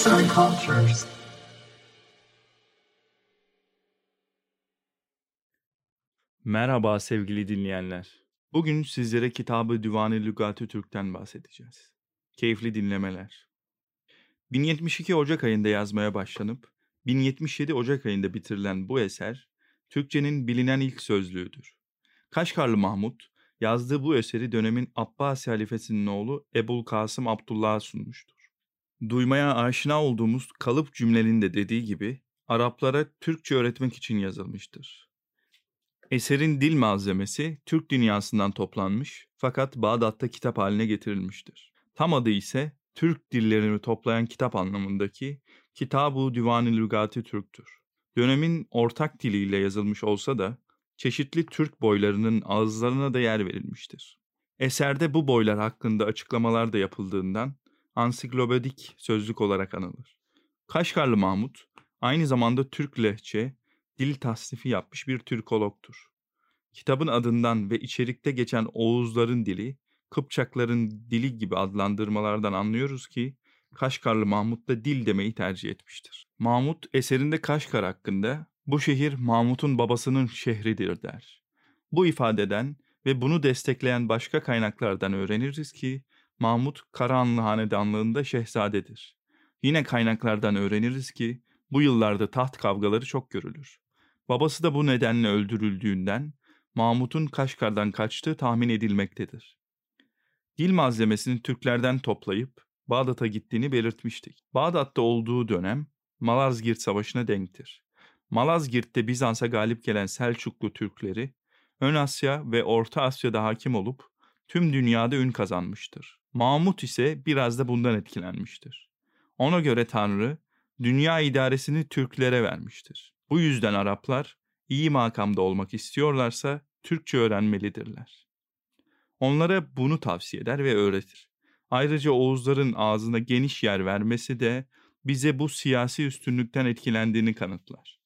Arts and Cultures. Merhaba sevgili dinleyenler. Bugün sizlere kitabı Divan-ı Lügat-ı Türk'ten bahsedeceğiz. Keyifli dinlemeler. 1072 Ocak ayında yazmaya başlanıp 1077 Ocak ayında bitirilen bu eser Türkçenin bilinen ilk sözlüğüdür. Kaşgarlı Mahmut yazdığı bu eseri dönemin Abbasi halifesinin oğlu Ebul Kasım Abdullah'a sunmuştur. Duymaya aşina olduğumuz kalıp cümlenin de dediği gibi Araplara Türkçe öğretmek için yazılmıştır. Eserin dil malzemesi Türk dünyasından toplanmış fakat Bağdat'ta kitap haline getirilmiştir. Tam adı ise Türk dillerini toplayan kitap anlamındaki Kitab-ı Divan-ı Lügat-ı Türk'tür. Dönemin ortak diliyle yazılmış olsa da çeşitli Türk boylarının ağızlarına da yer verilmiştir. Eserde bu boylar hakkında açıklamalar da yapıldığından ansiklopedik sözlük olarak anılır. Kaşgarlı Mahmut aynı zamanda Türk lehçe, dil tasnifi yapmış bir Türkologtur. Kitabın adından ve içerikte geçen Oğuzların dili, Kıpçakların dili gibi adlandırmalardan anlıyoruz ki Kaşgarlı Mahmut da dil demeyi tercih etmiştir. Mahmut eserinde Kaşgar hakkında bu şehir Mahmut'un babasının şehridir der. Bu ifadeden ve bunu destekleyen başka kaynaklardan öğreniriz ki Mahmut Karahanlı Hanedanlığında şehzadedir. Yine kaynaklardan öğreniriz ki bu yıllarda taht kavgaları çok görülür. Babası da bu nedenle öldürüldüğünden Mahmut'un Kaşgar'dan kaçtığı tahmin edilmektedir. Dil malzemesini Türklerden toplayıp Bağdat'a gittiğini belirtmiştik. Bağdat'ta olduğu dönem Malazgirt Savaşı'na denktir. Malazgirt'te Bizans'a galip gelen Selçuklu Türkleri, Ön Asya ve Orta Asya'da hakim olup tüm dünyada ün kazanmıştır. Mahmut ise biraz da bundan etkilenmiştir. Ona göre Tanrı, dünya idaresini Türklere vermiştir. Bu yüzden Araplar iyi makamda olmak istiyorlarsa Türkçe öğrenmelidirler. Onlara bunu tavsiye eder ve öğretir. Ayrıca Oğuzların ağzına geniş yer vermesi de bize bu siyasi üstünlükten etkilendiğini kanıtlar.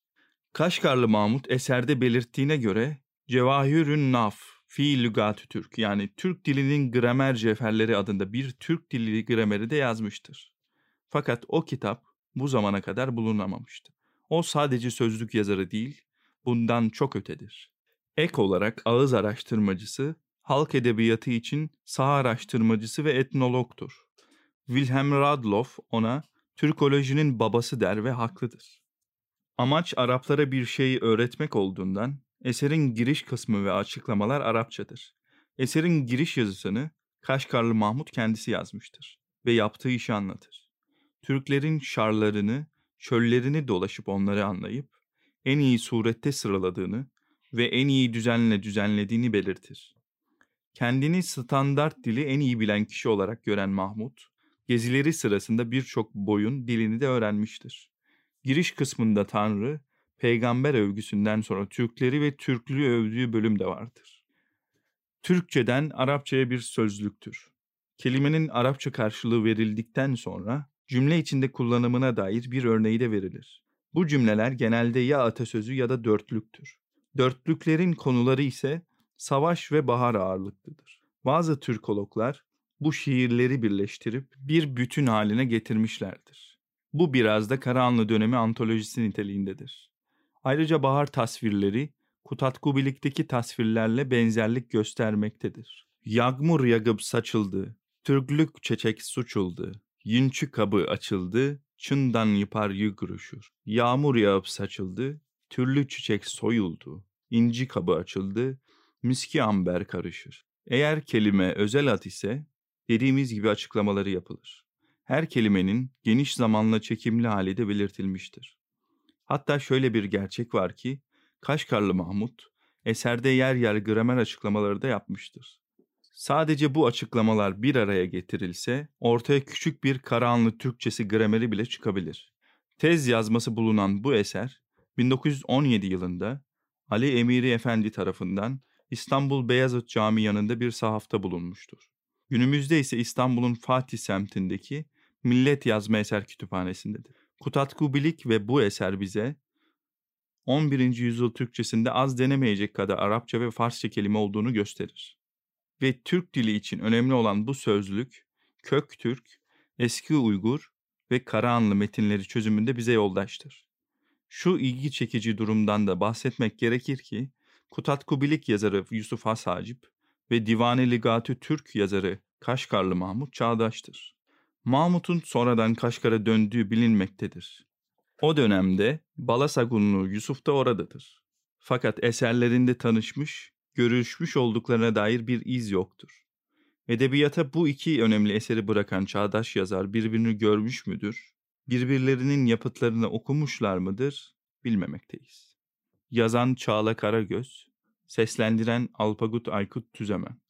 Kaşgarlı Mahmut eserde belirttiğine göre Cevahirün Naf fi lügatü Türk yani Türk dilinin gramer cevherleri adında bir Türk dili grameri de yazmıştır. Fakat o kitap bu zamana kadar bulunamamıştı. O sadece sözlük yazarı değil, bundan çok ötedir. Ek olarak ağız araştırmacısı, halk edebiyatı için saha araştırmacısı ve etnologtur. Wilhelm Radloff ona Türkolojinin babası der ve haklıdır. Amaç Araplara bir şeyi öğretmek olduğundan eserin giriş kısmı ve açıklamalar Arapçadır. Eserin giriş yazısını Kaşgarlı Mahmut kendisi yazmıştır ve yaptığı işi anlatır. Türklerin şarlarını, çöllerini dolaşıp onları anlayıp en iyi surette sıraladığını ve en iyi düzenle düzenlediğini belirtir. Kendini standart dili en iyi bilen kişi olarak gören Mahmut, gezileri sırasında birçok boyun dilini de öğrenmiştir. Giriş kısmında Tanrı, peygamber övgüsünden sonra Türkleri ve Türklüğü övdüğü bölüm de vardır. Türkçeden Arapçaya bir sözlüktür. Kelimenin Arapça karşılığı verildikten sonra cümle içinde kullanımına dair bir örneği de verilir. Bu cümleler genelde ya atasözü ya da dörtlüktür. Dörtlüklerin konuları ise savaş ve bahar ağırlıklıdır. Bazı Türkologlar bu şiirleri birleştirip bir bütün haline getirmişlerdir. Bu biraz da Karahanlı dönemi antolojisi niteliğindedir. Ayrıca bahar tasvirleri Kutatkubilik'teki tasvirlerle benzerlik göstermektedir. Yağmur yağıp saçıldı, Türklük çiçek suçuldu, Yünçü kabı açıldı, çından yıpar yıgruşur. Yağmur yağıp saçıldı, türlü çiçek soyuldu, inci kabı açıldı, miski amber karışır. Eğer kelime özel ad ise dediğimiz gibi açıklamaları yapılır. Her kelimenin geniş zamanla çekimli hali de belirtilmiştir. Hatta şöyle bir gerçek var ki Kaşgarlı Mahmut eserde yer yer gramer açıklamaları da yapmıştır. Sadece bu açıklamalar bir araya getirilse ortaya küçük bir Karahanlı Türkçesi grameri bile çıkabilir. Tez yazması bulunan bu eser 1917 yılında Ali Emiri Efendi tarafından İstanbul Beyazıt Camii yanında bir sahafta bulunmuştur. Günümüzde ise İstanbul'un Fatih semtindeki Millet Yazma Eser Kütüphanesi'ndedir. Kutatku Bilik ve bu eser bize 11. yüzyıl Türkçesinde az denemeyecek kadar Arapça ve Farsça kelime olduğunu gösterir. Ve Türk dili için önemli olan bu sözlük, kök Türk, eski Uygur, ve Karahanlı metinleri çözümünde bize yoldaştır. Şu ilgi çekici durumdan da bahsetmek gerekir ki, Kutat Kubilik yazarı Yusuf Has Hacip ve Divane Ligatü Türk yazarı Kaşgarlı Mahmut çağdaştır. Mahmut'un sonradan Kaşgar'a döndüğü bilinmektedir. O dönemde Balasagunlu Yusuf da oradadır. Fakat eserlerinde tanışmış, görüşmüş olduklarına dair bir iz yoktur. Edebiyata bu iki önemli eseri bırakan çağdaş yazar birbirini görmüş müdür? Birbirlerinin yapıtlarını okumuşlar mıdır? Bilmemekteyiz. Yazan Çağla Karagöz, seslendiren Alpagut Aykut Tüzemen.